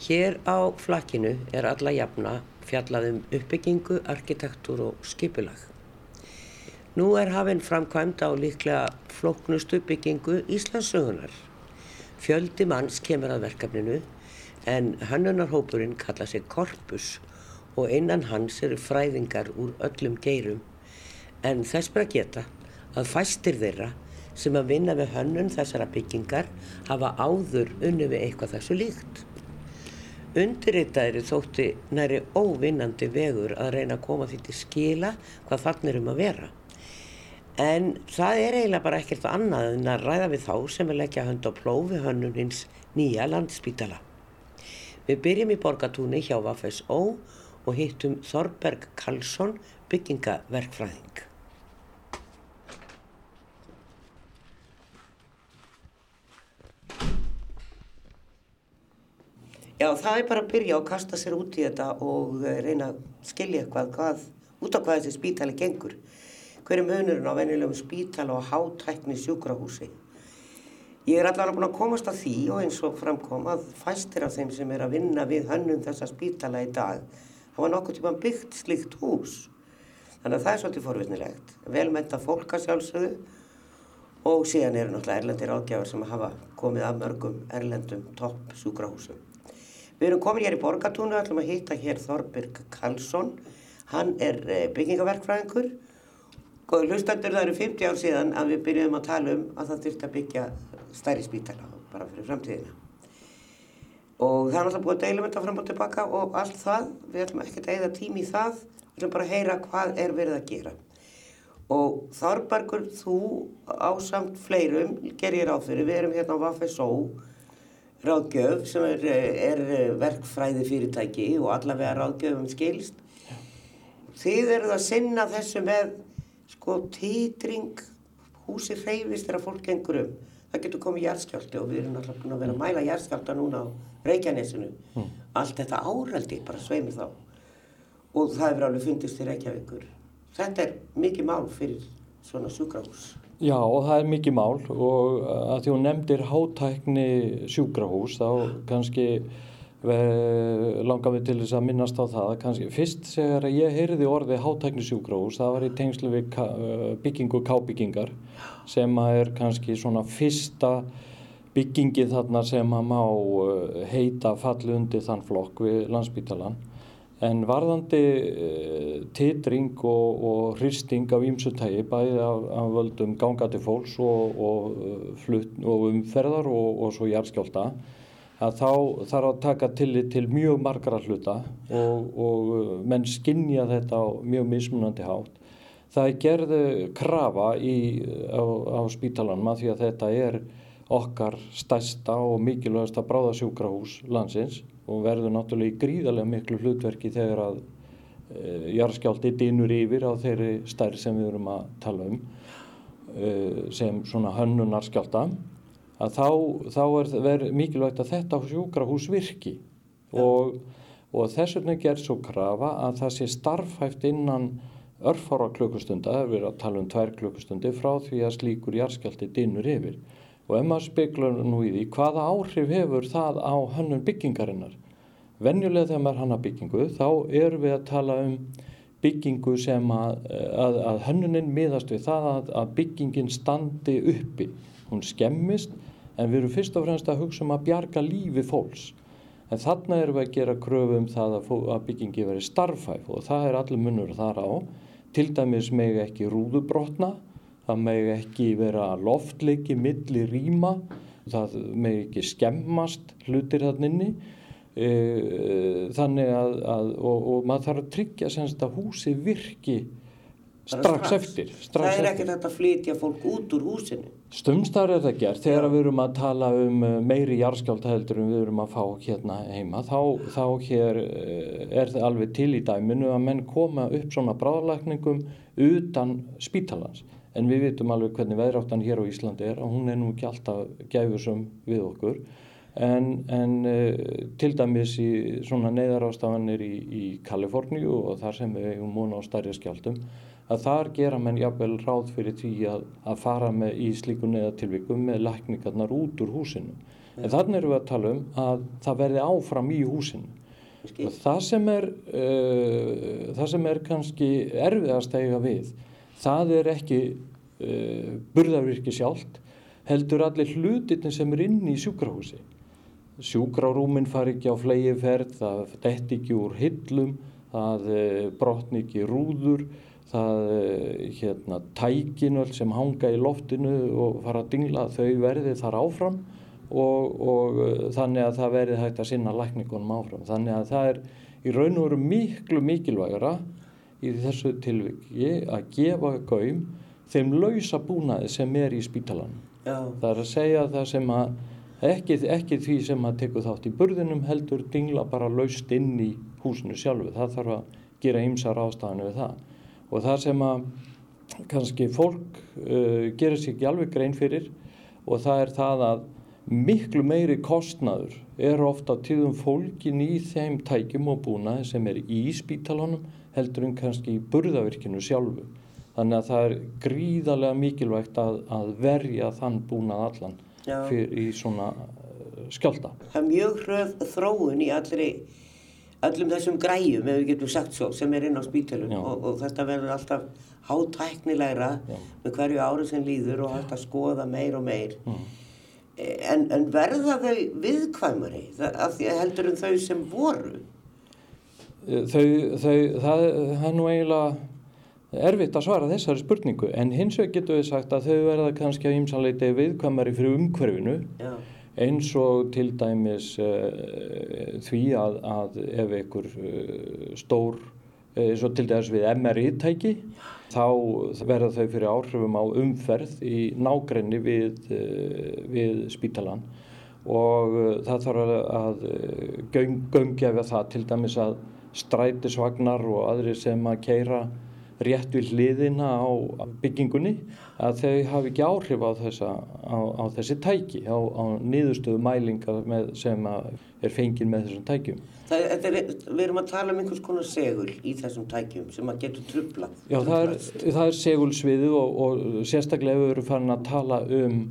Hér á flakkinu er alla jafna fjallað um uppbyggingu, arkitektúr og skipulag. Nú er hafinn framkvæmd á líklega flóknustu byggingu Íslandsögunar. Fjöldi manns kemur að verkefninu en hönnunarhópurinn kalla sig Korpus og innan hans eru fræðingar úr öllum geirum en þess bara geta að fæstir þeirra sem að vinna við hönnun þessara byggingar hafa áður unni við eitthvað þessu líkt. Undirreitaðri þótti næri óvinnandi vegur að reyna að koma því til skila hvað þannig er um að vera. En það er eiginlega bara ekkert annað en að ræða við þá sem er leggja hönd á plófi hönnunins nýja landspítala. Við byrjum í borgatúni hjá Vafes-Ó og hittum Þorberg Karlsson byggingaverkfræðing. Já, það er bara að byrja og kasta sér út í þetta og eh, reyna að skilja eitthvað hvað, út á hvað þessi spítali gengur. Hver er munurinn á venjulegum spítala og hátækni sjúkrahúsi? Ég er allavega búin að komast að því og eins og framkom að fæstir af þeim sem er að vinna við hönnum þessa spítala í dag hafa nokkuð tíma byggt slikt hús. Þannig að það er svolítið forvittnilegt. Velmenta fólka sjálfsögðu og síðan eru náttúrulega erlendir ágjafar sem hafa komið af mörgum erlendum topp sjúkrahúsum. Við erum komin hér í Borgatúnu, ætlum að hitta hér Þorbjörg Karlsson. Hann er eh, byggingaverkfræðingur. Góður hlustandur, það eru 50 ár síðan að við byrjuðum að tala um að það þurfti að byggja stærri spítala bara fyrir framtíðina. Og það er náttúrulega búið að deilum þetta fram og tilbaka og allt það. Við ætlum ekki að eigða tími í það. Við ætlum bara að heyra hvað er verið að gera. Og Þorbjörgur, þú ásamt fleirum, ger ég ráð fyrir, við erum hérna á Vafesó ráðgjöf sem er, er verkfræði fyrirtæki og allavega ráðgjöfum skilst. Þið eruð að sinna þessu með sko týtring, húsi hreyfist þegar fólk gengur um. Það getur komið jærskjálti og við erum alltaf að vera að mæla jærskjálta núna á Reykjanesinu. Mm. Allt þetta áraldi bara sveimi þá. Og það hefur alveg fundist í Reykjavíkur. Þetta er mikið mál fyrir svona sjúkrahús. Já og það er mikið mál og að því hún nefndir hátækni sjúkrahús þá kannski langar við til þess að minnast á það. Kannski fyrst þegar ég heyrði orði hátækni sjúkrahús það var í tengslu við byggingu kábyggingar sem að er kannski svona fyrsta byggingi þarna sem að má heita falli undir þann flokk við landsbítalan En varðandi uh, titring og, og hristing af ímsutægi bæði af, af völdum gangati fólks og, og, eh, flutt, og umferðar og svo járskjálta að þá þarf að taka tillit til mjög margra hluta og eh, menn skinnja þetta á mjög mismunandi hátt. Það er gerðu krafa í, á, á spítalanum að því að þetta er okkar stærsta og mikilvægasta bráðasjúkrahús landsins og verður náttúrulega í gríðarlega miklu hlutverki þegar að e, jarðskjálti dinur yfir á þeirri stærð sem við erum að tala um e, sem svona hönnunarskjálta að þá, þá er verið mikilvægt að þetta sjúkrahús virki. Og, og þess vegna gerð svo krafa að það sé starfhæft innan örfára klukkustunda, það er verið að tala um tvær klukkustundi frá því að slíkur jarðskjálti dinur yfir og ef maður speklar nú í því hvaða áhrif hefur það á hönnun byggingarinnar? Venjulega þegar maður hanna byggingu þá erum við að tala um byggingu sem að, að, að hönnunin miðast við það að, að byggingin standi uppi. Hún skemmist en við erum fyrst og fremst að hugsa um að bjarga lífi fólks. En þarna erum við að gera kröfu um það að byggingi veri starfhæf og það er allir munur þar á. Til dæmis meg ekki rúðubrotna það meg ekki vera loftleiki milli rýma, það meg ekki skemmast hlutir þannig inni. E, þannig að, að og, og maður þarf að tryggja semst að húsi virki strax, strax. eftir strax það er ekki þetta að flytja fólk út úr húsinu. Stumstar er það gert. Þegar við erum að tala um e, meiri jarðskjálta heldur en við erum að fá hérna heima þá, þá hér e, er það alveg til í dæminu að menn koma upp svona bráðlækningum utan spítalans en við vitum alveg hvernig veðráttan hér á Íslandi er og hún er nú ekki alltaf gæfusum við okkur. En, en uh, til dæmis í svona neyðarástafanir í, í Kaliforníu og þar sem við hefum múna á stærri skjaldum að þar gera menn jafnvel ráð fyrir því að, að fara með í slíku neyðatilvikum með lækningarnar út úr húsinu. En þannig erum við að tala um að það verði áfram í húsinu. Það sem er, uh, það sem er kannski erfiðast að eiga við, það er ekki uh, burðarvirki sjálft, heldur allir hlutinni sem er inn í sjúkrahúsi. Sjúkrarúmin fari ekki á flegi ferð, það detti ekki úr hillum, það uh, brotni ekki rúður, það uh, hérna, tækinöld sem hanga í loftinu og fara að dingla, þau verði þar áfram og, og þannig að það verði hægt að sinna lækningunum áfram. Þannig að það er í raun og veru miklu mikilvægara í þessu tilviki að gefa gaum þeim lausa búnaði sem er í spítalanum. Já, Það er að segja það sem að ekki, ekki því sem að tekur þátt í burðinum heldur dingla bara laust inn í húsinu sjálfu. Það þarf að gera ymsar ástafanu við það. Og það sem að kannski fólk uh, gerir sér ekki alveg grein fyrir og það er það að miklu meiri kostnaður er ofta tíðum fólkin í þeim tækjum og búnaði sem er í spítalunum heldur en kannski í burðavirkinu sjálfu. Þannig að það er gríðarlega mikilvægt að, að verja þann búnað allan fyrir í svona uh, skjálta. það er mjög hröð þróun í allri, öllum þessum græjum, ef við getum sagt svo, sem er inn á spítalum og, og þetta verður alltaf hátæknilegra Já. með hverju ári sem líður og hægt að skoða meir og meir. Mm. En, en verða þau viðkvæmari af því að heldur um þau sem voru? Þau, þau, það, það er nú eiginlega erfitt að svara þessari spurningu en hins vegar getum við sagt að þau verða kannski á ýmsanleiti viðkvæmari fyrir umhverfinu Já, eins og til dæmis uh, því að, að ef einhver uh, stór uh, eins og til dæmis við MRI-tæki þá verða þau fyrir áhrifum á umferð í nágrenni við, uh, við spítalan og það þarf að, að uh, göng, gönggefa það til dæmis að strætisvagnar og aðrir sem að keira rétt við hliðina á byggingunni að þau hafi ekki áhrif á, þessa, á, á þessi tæki, á, á niðurstöðu mælingar með, sem er fengin með þessum tækjum. það, er, við erum að tala um einhvers konar segul í þessum tækjum sem að getur trubla. Já, það er, það er segulsviðið og, og sérstaklega við erum farin að tala um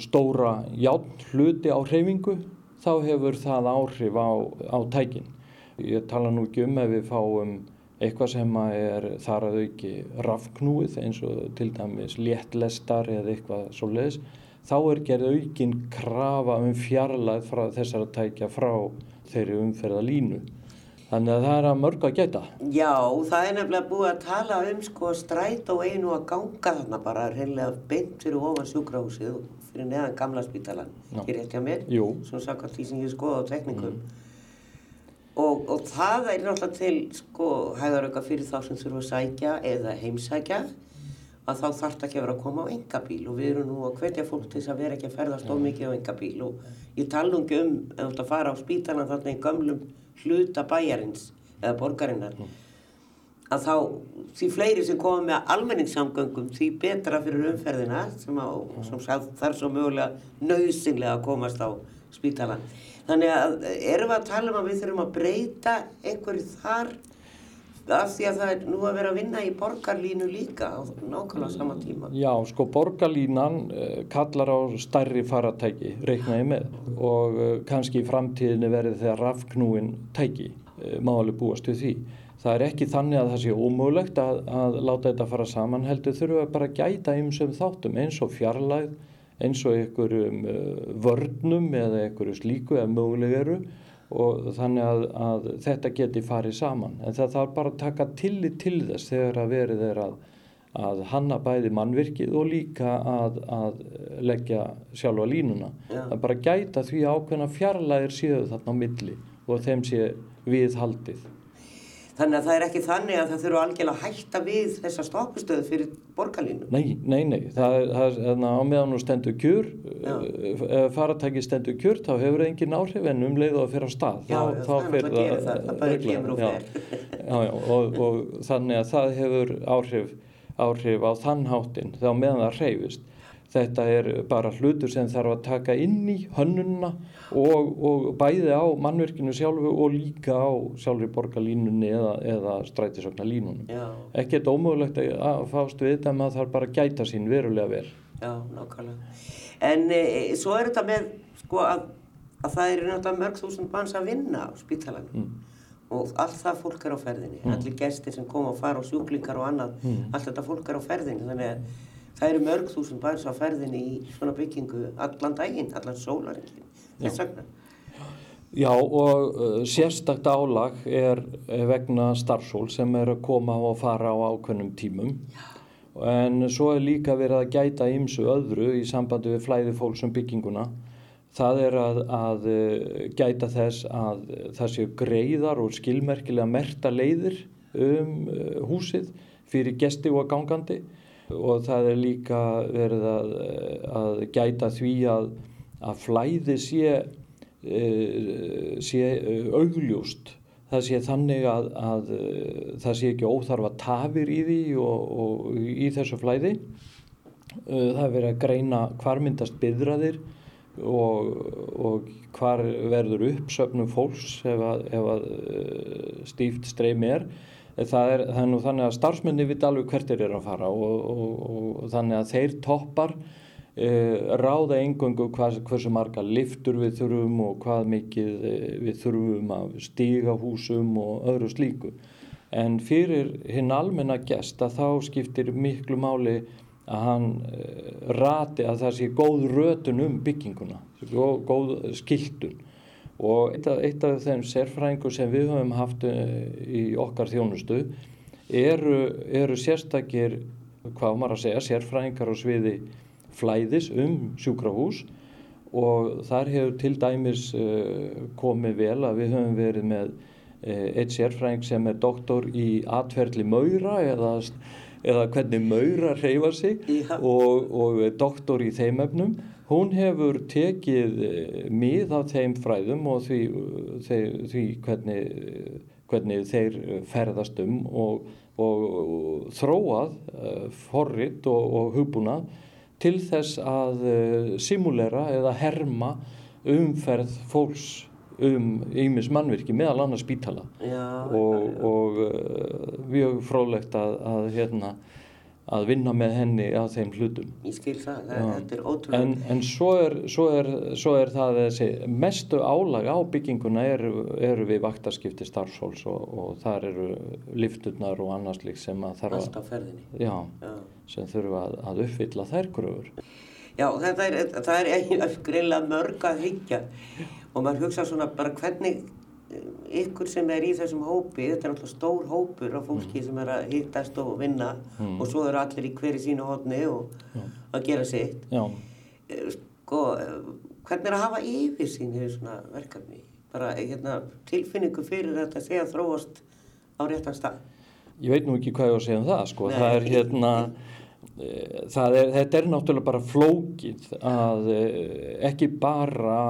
stóra játn hluti á hreyfingu, þá hefur það áhrif á, á tækin. Ég tala nú ekki um ef við fáum eitthvað sem að er þar að auki rafknúið eins og til dæmis léttlestar eða eitthvað svo leiðis, þá er gerð aukin krafa um fjarlæð frá þessara tækja frá þeirri umferða línu. Þannig að það er að mörg að gæta. Já, það er nefnilega búið að tala um sko stræt og einu að ganga þarna bara reynilega beint fyrir ofan sjúkrahúsið fyrir neðan gamla spítalan. Hér rétt hjá mér, Jú. svona sakvæmt því sem ég skoða á tekningum. Og, og það er náttúrulega til sko hæðarauka fyrir þá sem þurfa að sækja eða heimsækja að þá þarf það ekki að vera að koma á engabíl og við erum nú að hvetja fólk til þess að vera ekki að ferðast of mikið á engabíl og ég tala ekki um ef þú ert að fara á spítalan þarna í gömlum hluta bæjarins eða borgarinnar. Að þá því fleiri sem koma með almenningssamgöngum því betra fyrir umferðina sem, á, sem þarf svo mögulega nöðsynlega að komast á spítalan. Þannig að erum við að tala um að við þurfum að breyta einhverju þar af því að það er nú að vera að vinna í borgarlínu líka á nákvæmlega sama tíma. Já, sko borgarlínan uh, kallar á stærri faratæki, reiknaði með og uh, kannski í framtíðinni verði þegar rafknúin tæki, uh, má alveg búast við því. Það er ekki þannig að það sé ómögulegt að, að láta þetta fara saman heldur þurfum við bara að gæta ymsum þáttum eins og fjarlæð, eins og einhverjum uh, vörnum eða einhverju slíku eða möguleg eru og þannig að, að þetta geti farið saman. En það þarf bara að taka tillit til þess þegar að verið er að að hanna bæði mannvirkið og líka að, að leggja sjálfa línuna. Já. Er bara að gæta því ákveðna fjarlæðir séu þarna á milli og þeim sé viðhaldið. Þannig að það er ekki þannig að það þurfa algjörlega að hætta við þessa stoppustöðu fyrir borgarlínu. Nei, nei, nei, það er, það er þarna á meðan hún stendur kjur, ef faratæki stendur kjur, þá hefur það engin áhrif en um leið og að fyrir á stað. Já, já, það fer náttúrulega gerir það, það bara kemur og fer. Já, já, og, og þannig að það hefur áhrif, áhrif á þann hátinn þá meðan það hreyfist. Þetta er bara hlutur sem þarf að taka inn í hönnunna og, og bæði á mannverkinu sjálfu og líka á sjálfri borgarlínunni eða, eða strætisögna línunum. Já. Ekkert ómögulegt að fást við þetta, maður þarf bara að gæta sín verulega vel. Já, nákvæmlega. En e, svo er þetta með, sko, að, að það er náttúrulega mörg þúsund manns að vinna á spítalanum Mm. og allt það fólk er á ferðinni, allir gestir sem koma og fara og sjúklingar og annað, Mm. allt þetta fólk er á ferðinni, þannig að það eru mörg þúsund manns á ferðinni í svona byggingu allan daginn, allan sólaringin, þess vegna. Já og uh, sérstakt álag er er vegna starfsól sem er að koma og fara á ákveðnum tímum en svo er líka verið að gæta ymsu öðru í sambandi við flæði fólks um bygginguna. Það er að, að uh, gæta þess að það séu greiðar og skilmerkilega merta leiðir um uh, húsið fyrir gesti og gangandi og það er líka verið að, að gæta því að, að flæði sé uh, sé uh, augljóst. Það sé þannig að, að það sé ekki óþarfa tafir í því og, og í þessu flæði. Það er verið að greina hvar myndast byðraðir og, og hvar verður uppsöfnum fólks ef að, ef stíft streymi er það er, það er nú þannig að starfsmenni vita alveg hvert þeir eru að fara og, og, og þannig að þeir toppar Uh, ráða engöngu hvað, hversu marga liftur við þurfum og hvað mikið uh, við þurfum af stígahúsum og öðru slíku. En fyrir hinn almenna gest að þá skiptir miklu máli að hann uh, rati að það sé góð rötun um bygginguna, góð, góð skiltun. Og eitt af, eitt af þeim sérfræðingu sem við höfum haft í okkar þjónustu eru, eru sérstakir, hvað maður að segja, sérfræðingar á sviði flæðis um sjúkrahús og þar hefur til dæmis uh, komið vel að við höfum verið með uh, eitt sérfræðing sem er doktor í atferðli maura eða, eða hvernig maura reyfa sig og, og doktor í þeim efnum. Hún hefur tekið uh, mið af þeim fræðum og því, því, því hvernig, hvernig þeir ferðast um og, og, og þróað forrit og, og hugbúnað til þess að uh, simulera eða herma umferð fólks um ymis mannvirki meðal annars spítala. Já, og, og uh, mjög frólægt að, að, hérna, að vinna með henni að þeim hlutum. ég skil það, það þetta er ótrúlega. En, en svo, er, svo, er, svo er það þessi mestu álag á bygginguna eru, eru við vaktaskipti starfsfólks og, og þar eru lifturnar og annars líkt sem að þarf að, ferðinni. já, Já. sem þurfa að, að uppfylla þær gröfur. Já, þetta er, það er greinlega mörg að hyggja og maður hugsa svona bara hvernig ykkur sem er í þessum hópi, þetta er alltaf stór hópur af fólki sem er að hittast og vinna og svo eru allir í hverju sínu hodni og að gera sitt. Já, Eh, Sko, eh, hvernig er að hafa yfir sín hefur svona verkefni? Bara eh, hérna, tilfinningu fyrir þetta að þróast á réttan stað. ég veit nú ekki hvað ég á að segja um það, sko. Nei. Það er hérna, er, þetta er náttúrulega bara flókið að ekki bara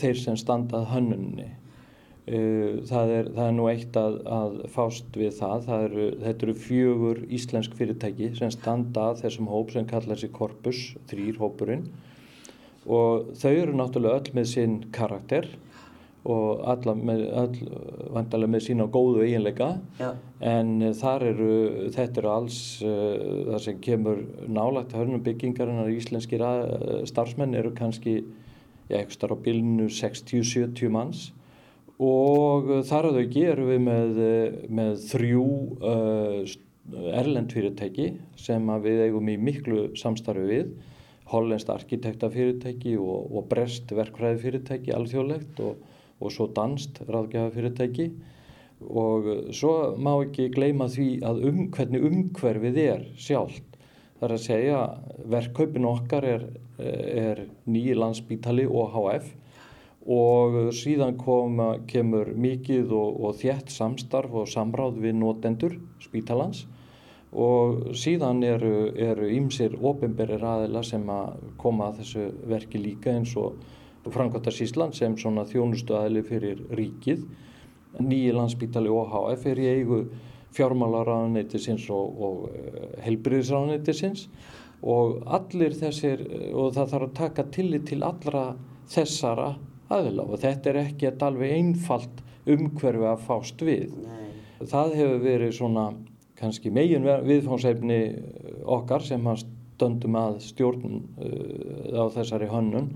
þeir sem standað hönnunni. Eh, Það er, það er nú eitt að, að fást við það. það eru, þetta eru fjögur íslensk fyrirtæki sem standa að þessum hóp sem kallar sig Corpus, þrýr hópurinn. Og þau eru náttúrulega öll með sinn karakter og alla með, öll vandalega með sína góðu eiginleika. Já, en eh, þar eru, þetta eru alls uh, það sem kemur nálagt hörnum byggingarinnar íslenskir að, starfsmenn eru kannski ekki starf á bilinu 60-70 manns og uh, þar að þau gerum við með, eh, með þrjú uh, erlend fyrirtæki sem við eigum í miklu samstarfi við. Hollenskt arkitektafyrirtæki og, og brest verkfræðifyrirtæki alþjóðlegt og, og svo danst ráðgjafafyrirtæki og svo má ekki gleyma því að um, hvernig umhverfið er sjálft. Það er að segja verkkaupin okkar er, er nýji landsbítali og HF og síðan kom, kemur mikið og, og þétt samstarf og samráð við notendur spítalans og síðan eru, eru ýmsir ofinberir aðila sem að koma að þessu verki líka eins og Frankvartar Sísland sem svona þjónustu aðili fyrir ríkið. Nýji landsbítali OHF er í eigu fjármálaráðuneytisins og, og helbriðisráðuneytisins og allir þessir, og það þarf að taka tillit til allra þessara aðila og þetta er ekki alveg einfalt umhverfi að fást við. nei, Það hefur verið svona kannski megin viðfánsefni okkar sem að stöndum að stjórn á þessari hönnun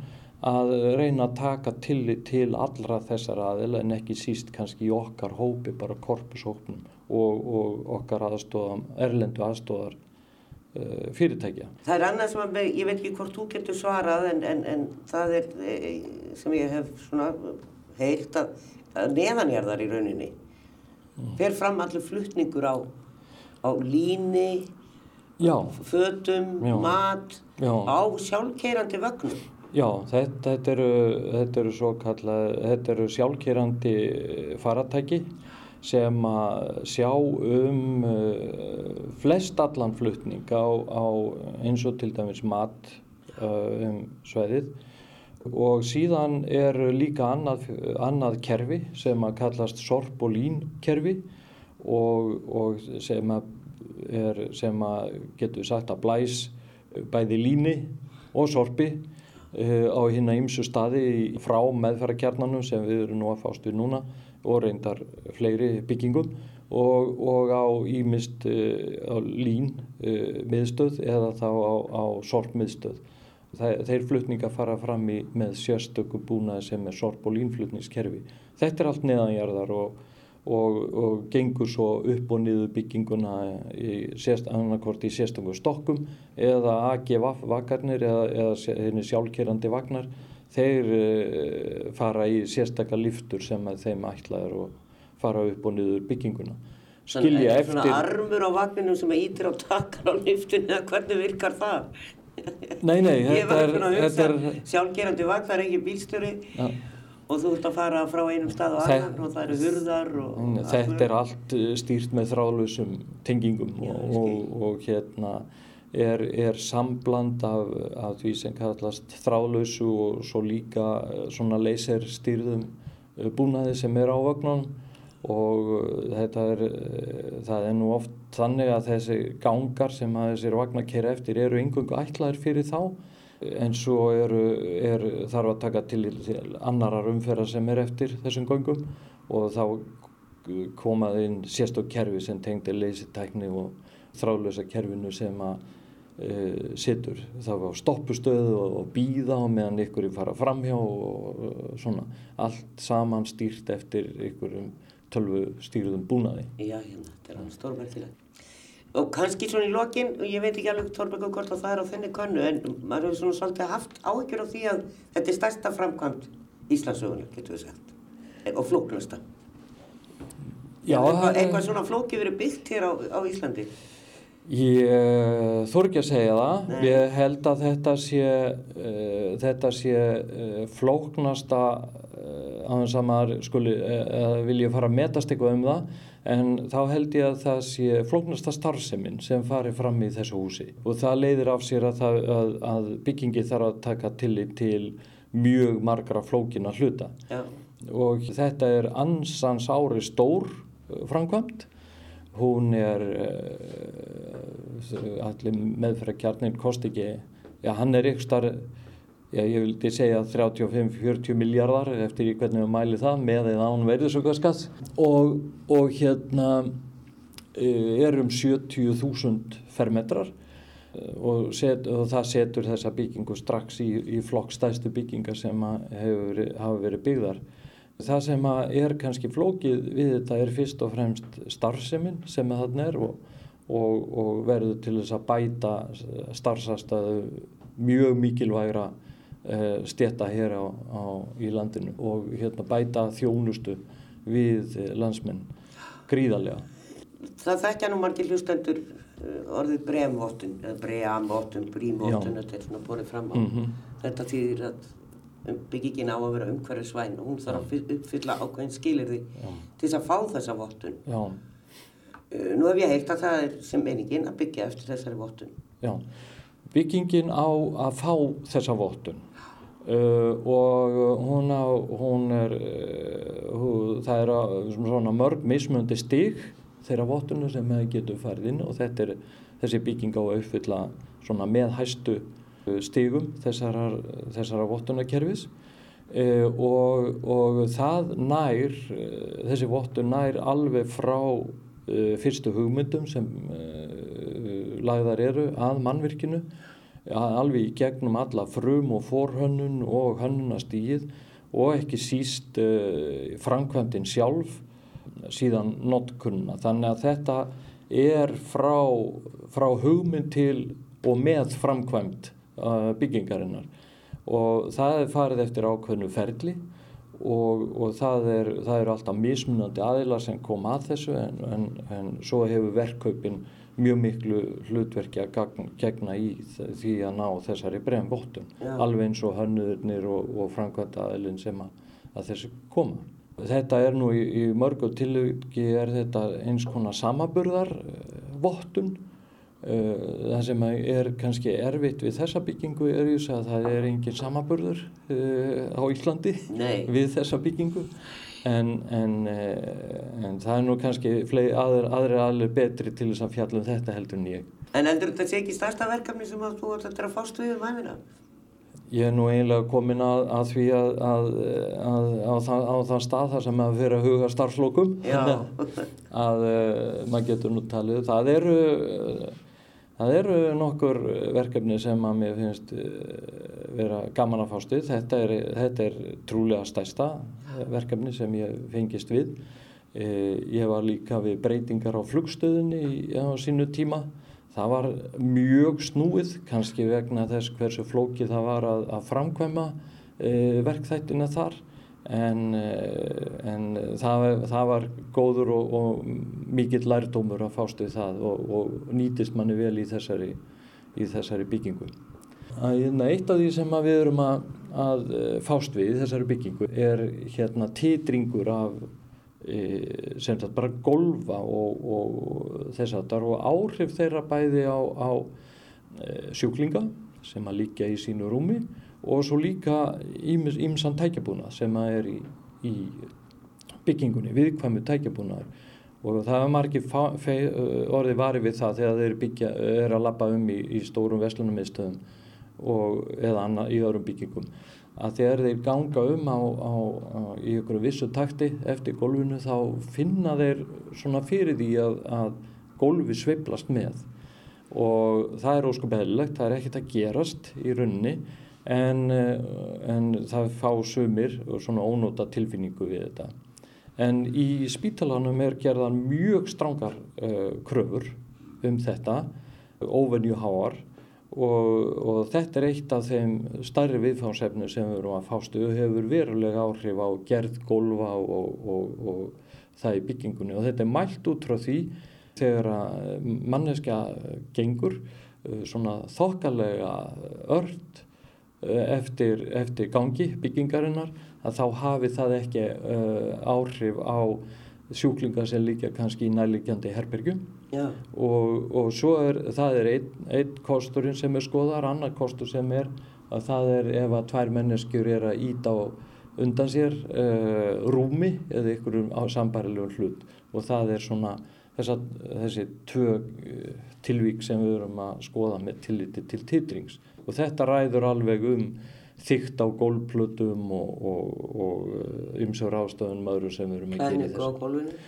að reyna að taka tillit til allra þessar aðil en ekki síst kannski í okkar hópi, bara korpushópnum og, og okkar aðstóðam, erlendu aðstóðar uh, fyrirtækja. Það er annað sem að, ég veit ekki hvort þú getur svarað en, en, en það er sem ég hef svona heilt að, að neðanjarðar í rauninni fer fram allir fluttningur á, á líni, Já. fötum, Já. mat, Já. á sjálfkeirandi vögnum. Já, þetta, þetta eru, þetta eru svo kallað, þetta eru sjálfkerandi faratæki sem að sjá um uh, flest allan flutning á, á eins og til dæmis mat uh, um sveðið og síðan er líka annað, annað kerfi sem að kallast sorp og og, sem að, er, sem að getur sagt að blæs bæði líni og sorpi uh, á hérna ymsu staði frá meðferðarkjarnanum sem við erum nú að fást við núna og reyndar fleiri byggingum og, og á ímist uh, á lín uh, miðstöð eða þá á, á sorp miðstöð. Þe- Þeir flutninga fara fram í með sérstöku búnaði sem er sorp og línflutningskerfi. Þetta er allt neðanjarðar og, og, og gengur svo upp og niður bygginguna annarkort í sérstöku stokkum eða AGV vakarnir eða, eða sjálfkerandi vagnar. Þeir uh, fara í sérstakka liftur sem þeim ætlaður og fara upp og niður bygginguna. Skilja Þannig að Svona eftir... armur á vagninum sem ítir á takkar á liftinu eða hvernig virkar það? Nei, nei, Ég þetta var er... svona að Þetta hugsa, er sjálfgerandi vagn, það er ekki bílstjóri. Ja. og þú ert að fara frá einum stað Þe- annan og það eru hurðar og... Nei, Þetta er allt uh, stýrt með þráðlausum tengingum Já, og, ég og, og hérna er, er sambland af, af því sem kallast þráðlausu og svo líka uh, svona leyserstýrðum uh, búnaði sem er á vögnunum. Og þetta er, það er nú oft þannig að þessi gangar sem að þessir vagnar kera eftir eru yngöngu ætlaðir fyrir þá en svo eru, er, þarf að taka til, til annarar umferðar sem er eftir þessum göngum og þá komað inn sérstök kerfi sem tengdi leysitækni og þráðlösa kerfinu sem að uh, situr þá á stoppustöðu og, og býða og meðan ykkur fara framhjá og uh, svona. Allt saman stýrt eftir ykkurum tölvu stýrðum búnaði. Já, hérna, þetta er alveg stórmerkilegt. Og kannski svona í lokin, og ég veit ekki alveg Þorbergur hvort að það er á þenni könnu, en maður hefur svona svolítið haft áhyggjur á því að þetta er stærsta framkvæmt Íslandsögunar, getur við sagt, og flóknasta. Já, eitthvað, það er- eitthvað svona flókið verið byggt hér á, á Íslandi. Ég þór ekki að segja það. Nei. Ég held að þetta sé, uh, þetta sé uh, flóknasta uh, þess að maður skuli, vilja fara að metast eitthvað um það, en þá held ég að það sé flóknasta starfseminn sem fari fram í þessu húsi. Og það leiðir af sér að, það, að, að byggingi þarf að taka tillit til mjög margra flókina hluta. Já, Og þetta er ansans ári stór framkvæmt hún er uh, allir meðferðarkjarnin kosti ekki, já hann er ykkur starf, já ég vildi segja 35-40 miljardar eftir hvernig við mæli það með eða án verðisaukaskatt og, og hérna uh, er um 70.000 fermetrar uh, og, set, og það setur þessa byggingu strax í, í flokk stæstu byggingar sem hefur, hafa verið byggðar. Það sem er kannski flókið við þetta er fyrst og fremst starfseminn sem þarna er og, og, og verður til þess að bæta starfsastæðu mjög mikilvægra uh, stjetta hér á, á, í landinu og hérna, bæta þjónustu við eh, landsmenn gríðarlega. það þekkja nú margir hlustendur uh, orðið bremvottun, eða breamvottun, brímvottun, Já. þetta er svona borðið fram á. Mhm. Þetta þýðir að um, byggingin á að vera umhverfisvæn og hún þarf að fy- uppfylla ákveðin skilirði Já. til þess að fá þessa vottun. Já, Uh, nú hef ég heilt að það er sem meiningin að byggja eftir þessari vottun. já. Byggingin á að fá þessa vottun uh, og hún, á, hún er, uh, hún, það er að, svona mörg mismöndi stig þeirra vottuna sem maður getur farið inn og þetta er þessi bygging á að uppfylla svona með hæstu uh, stigum þessara, þessara vottunarkerfis uh, og, og það nær, uh, þessi vottun nær alveg frá uh, fyrstu hugmyndum sem uh, lagðar eru að mannvirkinu alveg í gegnum alla frum og forhönnun og hönnunastíð og ekki síst framkvæmdinn sjálf síðan notkunna. Þannig að þetta er frá, frá hugmynd til og með framkvæmd uh, byggingarinnar. Og það er farið eftir ákveðnu ferli og, og það, er, það eru alltaf mismunandi aðilar sem kom að þessu en, en, en svo hefur verkkaupin mjög miklu hlutverki að gegna í því að ná þessari bregðan vottun alveg eins og hönnuðurnir og, og framkvæmda aðilin sem að, að þessu koma. Þetta er nú í, í mörgu tilöki er þetta eins konar samaburðar vottun Eh, það sem er kannski erfitt við þessa byggingu er just að það er engin samaburður uh, á Íslandi Nei. við þessa byggingu en, en, uh, en það er nú kannski aðri aðri aðlir betri til þess að fjalla um þetta heldur en ég. En heldur þetta sé ekki starsta verkefni sem að þú ætti að fást við um hæfina? Ég er nú eiginlega komin að, að því að, að, að á, það, á það stað þar sem að fyrir að huga starfslokum að maður getur nú talið. Það eru Það eru nokkur verkefni sem að mér finnst eh, vera gaman að fástu. Þetta er, þetta er trúlega stæsta verkefni sem ég fengist við. Eh, ég var líka við breytingar á flugstöðunni á sínu tíma. Það var mjög snúið, kannski vegna þess hversu flóki það var að, að framkvæma eh, verkþættina þar en, eh, en það, það var góður og, og mikill lærdómur að fást við það og, og nýtist manni vel í þessari, í þessari byggingu. Hérna, eitt af því sem við erum að, að eh, fást við í þessari byggingu er hérna titringur af e, sem þetta bara golfa og, og þess að það eru áhrif þeirra bæði á, á sjúklinga sem að líka í sínu rúmi og svo líka ímsan tækjabúnað sem er í, í byggingunni, viðkvæmu tækjabúnaðar og það er margir orði vari við það þegar þeir byggja, er að lappa um í, í stórum veslunumistöðum eða annað í öðrum byggingum. Að þegar þeir ganga um á, á, á, í ykkur vissu takti eftir gólfinu þá finna þeir svona fyrir því að, að gólfi sveiplast með. Og það er óskum beðilegt, það er ekkert að gerast í runni en, eh, en það fá sumir svona ónóta tilfinningu við þetta. En í spítalanum er gerðan mjög strangar uh, kröfur um þetta, óvenju háar og, og þetta er eitt af þeim starri viðfáðsefnu sem við erum að fástu og hefur verulega áhrif á gerð, golfa og, og, og það í byggingunni og þetta er mælt út frá því þegar að manneskja gengur uh, svona þokkalega ört Eh, eftir, eftir gangi byggingarinnar að þá hafi það ekki uh, áhrif á sjúklingar sem líka kannski í nærlegjandi herbergjum. Og, og svo er það er einn ein kosturinn sem er skoðar, annar kostur sem er að það er ef að tvær menneskjur er að íta á undan sér uh, rúmi eða á sambarilegum hlut. Og það er svona þessa, þessi tvö tilvík sem við erum að skoða með tilliti til titrings og þetta ræður alveg um þygt á gólplötum og ymsur ástöðunum öðru sem þessu. Klæðningu á gólfinu?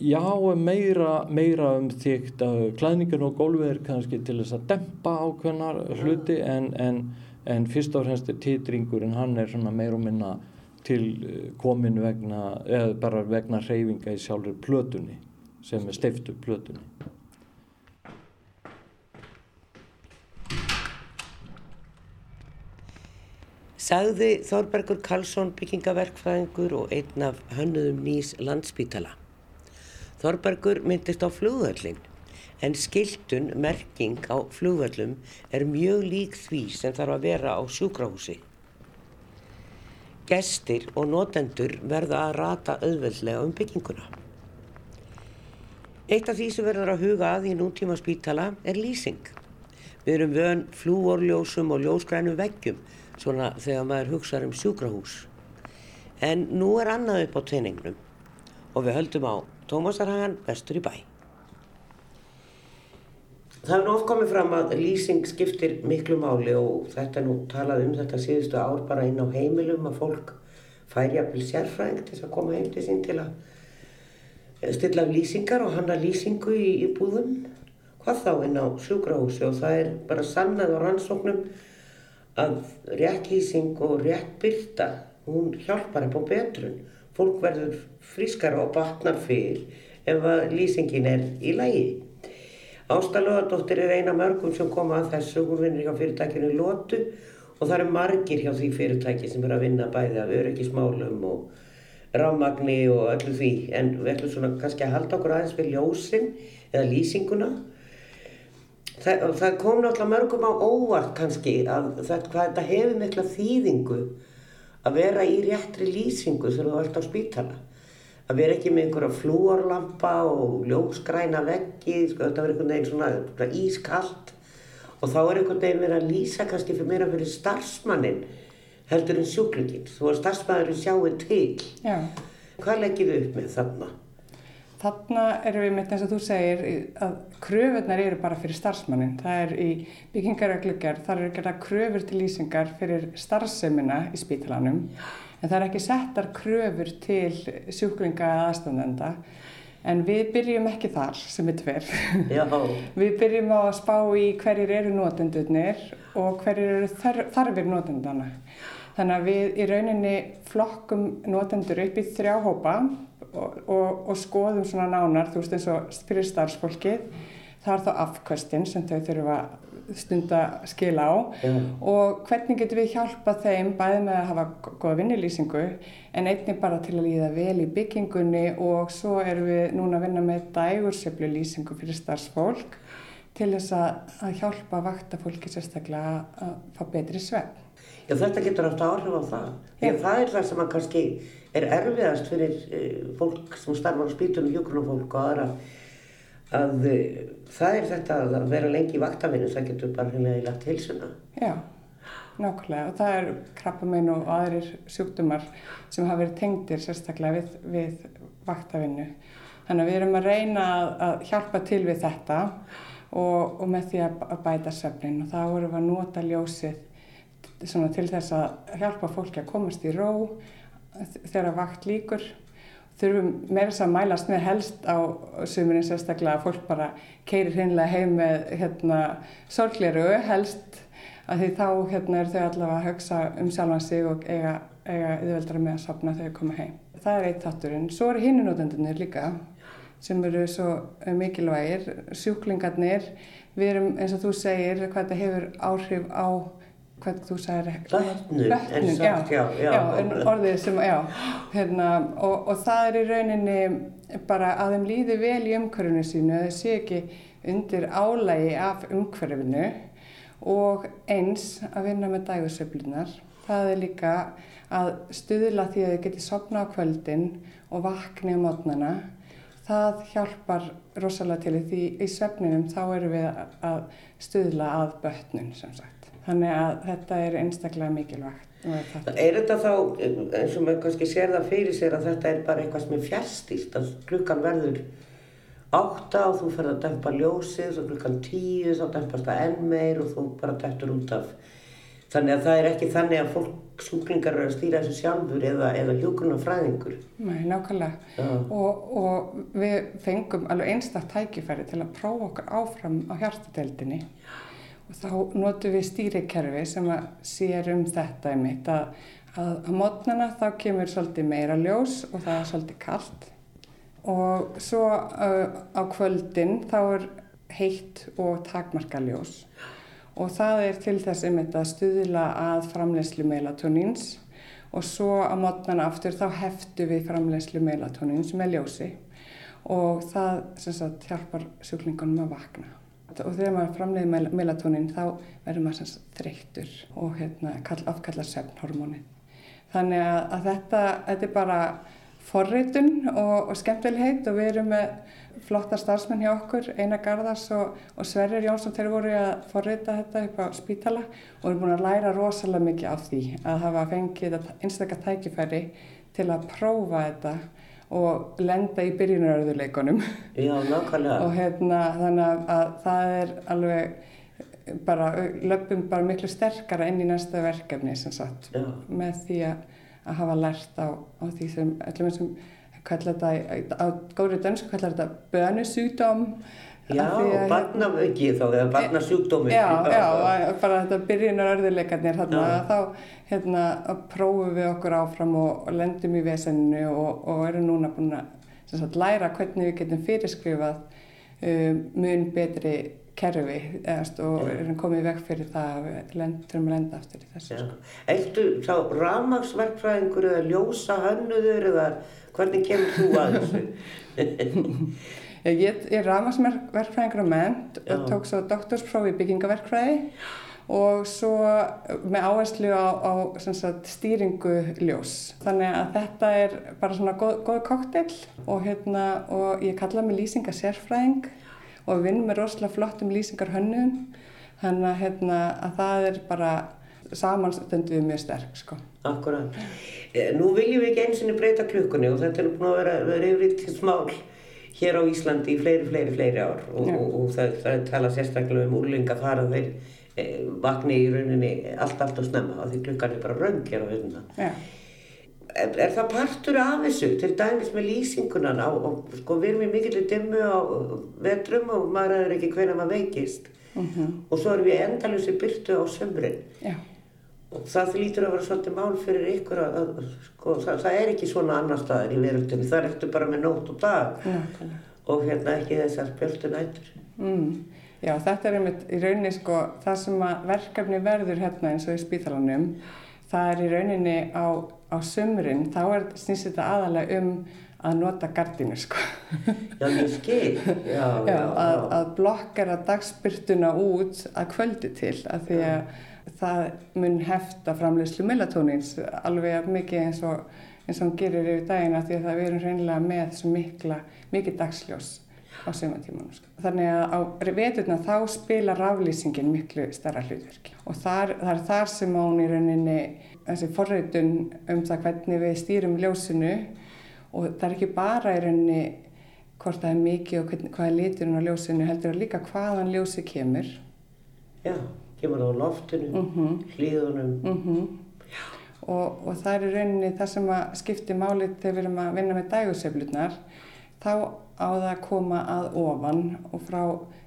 Já, meira, meira um þygt að klæðningun og gólfi er kannski til þess að dempa ákveðnar hluti en, en, en fyrst og fremst er titringurinn, hann er svona meir og minna til eh, komin vegna, eða bara vegna reyfinga í sjálfur plötunni sem er steiftu plötunni. Sagði Þorbergur Karlsson byggingaverkfræðingur og einn af hönnuðum nýs landspítala. Þorbergur myndist á flugvöllin en skiltun merking á flugvöllum er mjög lík því sem þarf að vera á sjúkrahúsi. Gestir og notendur verða að rata auðveldlega um bygginguna. Eitt af því sem verður að huga að í nútíma spítala er lýsing. Við erum vön flúorljósum og ljósgrænum veggjum svona þegar maður hugsaður um sjúkrahús. En nú er annað upp á teiningnum og við höldum á Tómasarhagan vestur í bæ. Það er oft komið fram að lýsing skiptir miklu máli og þetta nú talað um þetta síðustu ár bara inn á heimilum að fólk fær jafnvel sérfræðing til að koma heim til sín til að stilla af lýsingar og hanna lýsingu í, í búðum. hvað þá inn á sjúkrahúsi og það er bara sannað á rannsóknum að réttlýsing og rétt byrta, hún hjálpar upp á betrun. Fólk verður frískara og batnar fyrr ef að lýsingin er í lægi. Ásta Lóðardóttir er eina mörgum sem koma að þessu, hún vinnir hjá fyrirtækinu Lótu og það eru margir hjá því fyrirtæki sem er að vinna bæði af öryggismálum og rámagni og öllu því en við ætlum svona kannski að halda okkur aðeins við ljósin eða lýsinguna það, það kom náttúrulega mörgum á óvart kannski að það, hvað þetta hefur mikla þýðingu að vera í réttri lýsingu þegar þú ert á spítala að vera ekki með einhverja flúorlampa og ljósgræna veggi sko, þetta verður einhvern veginn svona, svona ískallt og þá er einhvern veginn verið að lýsa kannski fyrir meira fyrir starfsmannin heldur en sjúklingin þú að starfsmæðurinn sjáu til Já. hvað leggir þið upp með þarna? Þarna erum við mitt eins og þú segir að kröfunar eru bara fyrir starfsmannin. Það er í byggingaröglugar, þar eru gerða kröfur til lýsingar fyrir starfsemina í spítalanum en það er ekki settar kröfur til sjúklinga eða aðstandenda en við byrjum ekki þar sem er tver. Við byrjum á að spá í hverjir eru notendurnir og hverjir eru þar, þarfir notendana. Þannig að við í rauninni flokkum notendur upp í þrjá hópa og, og, og skoðum svona nánar, þú veist eins og fyrir starfsfólkið. Það er þá afkvöstin sem þau þurfa stunda skila á Já. og hvernig getum við hjálpað þeim bæði með að hafa góða vinnilýsingu en einnig bara til að líða vel í byggingunni og svo erum við núna að vinna með dægurseflu lýsingu fyrir starfsfólk til þess að, að hjálpa vakta fólki sérstaklega að, að fá betri svefn. Já, þetta getur haft áhrif á það. Því að það er það sem að kannski er erfiðast fyrir uh, fólk sem starfar á spítunum, hjókunarfólk og aðra að uh, það er þetta að vera lengi í vaktavinu, það getur bara hreinlega í lagt heilsuna. Já, nákvæmlega og það er krabbamein og aðrir sjúkdumar sem hafa verið tengdir sérstaklega við, við vaktavinnu. Þannig að við erum að reyna að, hjálpa til við þetta og, og með því að, bæta söfnin og þá erum við að nota ljósið til þess að hjálpa fólki að komast í ró þegar vakt líkur. Þurfum meira þess að mælast með helst á sumurinn sérstaklega að fólk bara keirir hinnlega heim með hérna, sorgleru helst að því þá hérna, er þau allavega að hugsa um sjálfan sig og eiga, eiga yfirveldara með að sopna þegar þau koma heim. Það er eitt þátturinn. Svo eru hinnunótendunir líka sem eru svo mikilvægir, sjúklingarnir. Við erum eins og þú segir hvað þetta hefur áhrif á hvað þú já, en orðið sem, já, hérna, og, og það er í rauninni bara að þeim líði vel í umhverfinu sínu, að þau sé ekki undir álægi af umhverfinu og eins að vinna með dægursöflunar. Það er líka að stuðla því að þau geti sopna á kvöldin og vakni á mótnana. Það hjálpar rosalega til því í svefninum þá erum við að stuðla að bötnun sem sagt. Þannig að þetta er einstaklega mikilvægt. er þetta- þá, eins og maður kannski sér það fyrir sér að þetta er bara eitthvað sem er fjärstýrt, að klukkan verður átta og þú ferð að dempa ljósið og klukkan tíu þá dempast það enn meir og þú bara dettur út af. Þannig að það er ekki þannig að fólk sjúklingar eru að stýra þessu sjálfur eða, eða hjúgrunarfræðingur. Nei, nákvæmlega. Já. Og, og við fengum alveg einstaktt tækifæri til að prófa okkur áfram á hjartadeildinni. Og þá notum við stýrikerfi sem að sér um þetta einmitt að, að á mótnana þá kemur svolítið meira ljós og það er svolítið kallt. Og svo uh, á kvöldin þá er heitt og takmarka ljós. Og það er til þess einmitt að stuðla að framleyslu melatoníns og svo á mótnana aftur þá heftu við framleyslu melatoníns með ljósi og það sagt hjálpar sjúklingunum að vakna. Og þegar maður framleiði mel melatonín þá verður maður sagt þreyttur og hérna kall, afkallar svefnhormónin. Þannig að, að þetta, þetta er bara forritun og, og skemmtilegheit og við erum með flotta starfsmenn hjá okkur, Einar Garðars og, og Sverrir Jónsson þeir voru að forrita þetta upp á spítala og erum búin að læra rosalega mikið af því að hafa fengið einstakar tækifæri til að prófa þetta og lenda í byrjunaröðuleikunum Já, nákvæmlega. og hérna þannig að, að það er alveg bara, löpum bara miklu sterkara inn í næsta verkefni sem sagt Já. með því að, að hafa lært á, á því sem öllum sem kallar þetta, á góðri dönsku kallar þetta bönusjúdóm Já, Af því og að- barnavöki þá, eða barnasjúkdómi. Já, já, bara þetta byrjunar örðuleikarnir þarna, þá hérna, prófum við okkur áfram og, lendum í vesenninu og, og erum núna búin að sagt, læra hvernig við getum fyrirskrifað um, mun betri kerfi eðast, og erum komið veg fyrir það að við lend, þurfum að lenda aftur í þessu. Sko. Ertu þá rafmagsverkfræðingur eða ljósa hönnuður eða hvernig kemur þú að þessu? Ég, er rafmagsverkfræðingur á ment og tók svo doktorsprófi í byggingaverkfræði og svo með áherslu á, á sagt, stýringu ljós. Þannig að þetta er bara svona góð, góð koktel og, hérna, og ég kalla mig lýsingasérfræðing og vinn með rosalega flottum lýsingarhönnum. Þannig að, hérna, að það er bara samanstöndið mjög sterk. Sko. Akkurat. Eh, Nú viljum við ekki eins og breyta klukkunni og þetta er búin að vera, vera yfir til smál hér á Íslandi í fleiri, fleiri, fleiri ár og, og, og það, það talað sérstaklega um úrlinga þar að þeir e, vakni í rauninni allt, allt og snemma af því klukkan er bara röng hér á. Já. Er, er það partur af þessu, til dæmis með lýsingunan á, og sko við erum í mikill dimmu á vetrum og maður er ekki hvernig maður veikist og svo erum við endalusi byrtu á sömrin Já. Það lítur að vera svolítið mál fyrir ykkur að, að sko, það, það er ekki svona annar staðar í veröldinni, það ertu bara með nótt og dag Nákvæmlega. og hérna ekki þessar bjöldu nætur. Mm. Já, þetta er einmitt í rauninni sko, það sem að verkefni verður hérna eins og í spítalanum, það er í rauninni á, á sömurinn, þá er snýst þetta aðalega um að nota gardinu sko. Já, ég skil. Já, já, Já, að, að blokkera dagspyrtuna út að kvöldi til, af því að það mun hefta framleiðslu melatónins alveg mikið eins og, eins og hann gerir yfir dagina því að við erum reynilega með svo mikla, mikið dagsljós á sumatímanum. Sko. Þannig að á veturna þá spila raflýsingin miklu stærra hlutverki og þar, það er þar sem hún í rauninni þessi forreitun um það hvernig við stýrum ljósinu og það er ekki bara í rauninni hvort það er mikið og hvernig, hvað er liturinn á ljósinu heldur að líka hvaðan ljósi kemur. Já, kemur á loftinu, Mm hlýðunum. -hmm. og, og það er í rauninni það sem að skipti málið þegar við erum að vinna með dægurseflutnar þá á það að koma að ofan og frá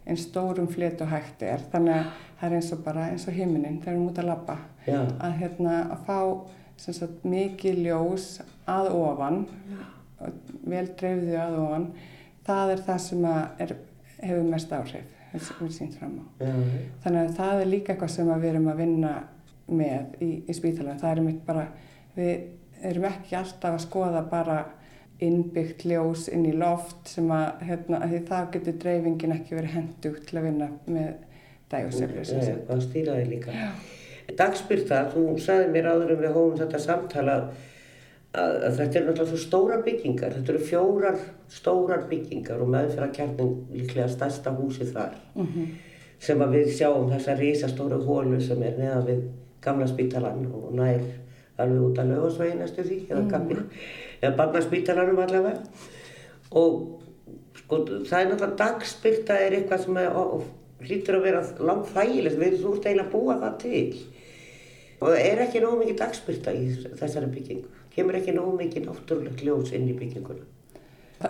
einn stórum flet og hægt er. Þannig að það er eins og bara eins og himinin þegar við erum út að Já, að, hérna, að fá sagt, mikið ljós að ofan vel dreifðu að ofan það er það sem er, hefur mest áhrif sem við sínt fram á Þannig að það er líka eitthvað sem við erum að vinna með í, í spítalan. Það er mitt bara, við erum ekki alltaf að skoða bara innbyggt ljós inn í loft sem að, hérna, að því það getur dreifingin ekki verið hendugt til að vinna með Nei, sagt. það stýraði líka. Dagspyrta, þú sagði mér áður um við hófum þetta samtala að, að þetta eru náttúrulega svo stórar byggingar, þetta eru fjórar stórar byggingar og meðferðarkjarnin líklega stærsta húsi þar. Mhm. sem að við sjáum þessa risastóru hólu sem er neðan við gamla spítalan og nær alveg út að lögasvegi næstu því eða gamli, eða barnaspítalanum allavega. Og sko það er náttúrulega dagspyrta er eitthvað sem er, og, og hlýtur að vera langt þægilegt, við þú ert eiginlega að búa það til og það er ekki nógu mikið dagspyrta í þessari byggingu kemur ekki nógu mikið náttúrulegt ljós inn í bygginguna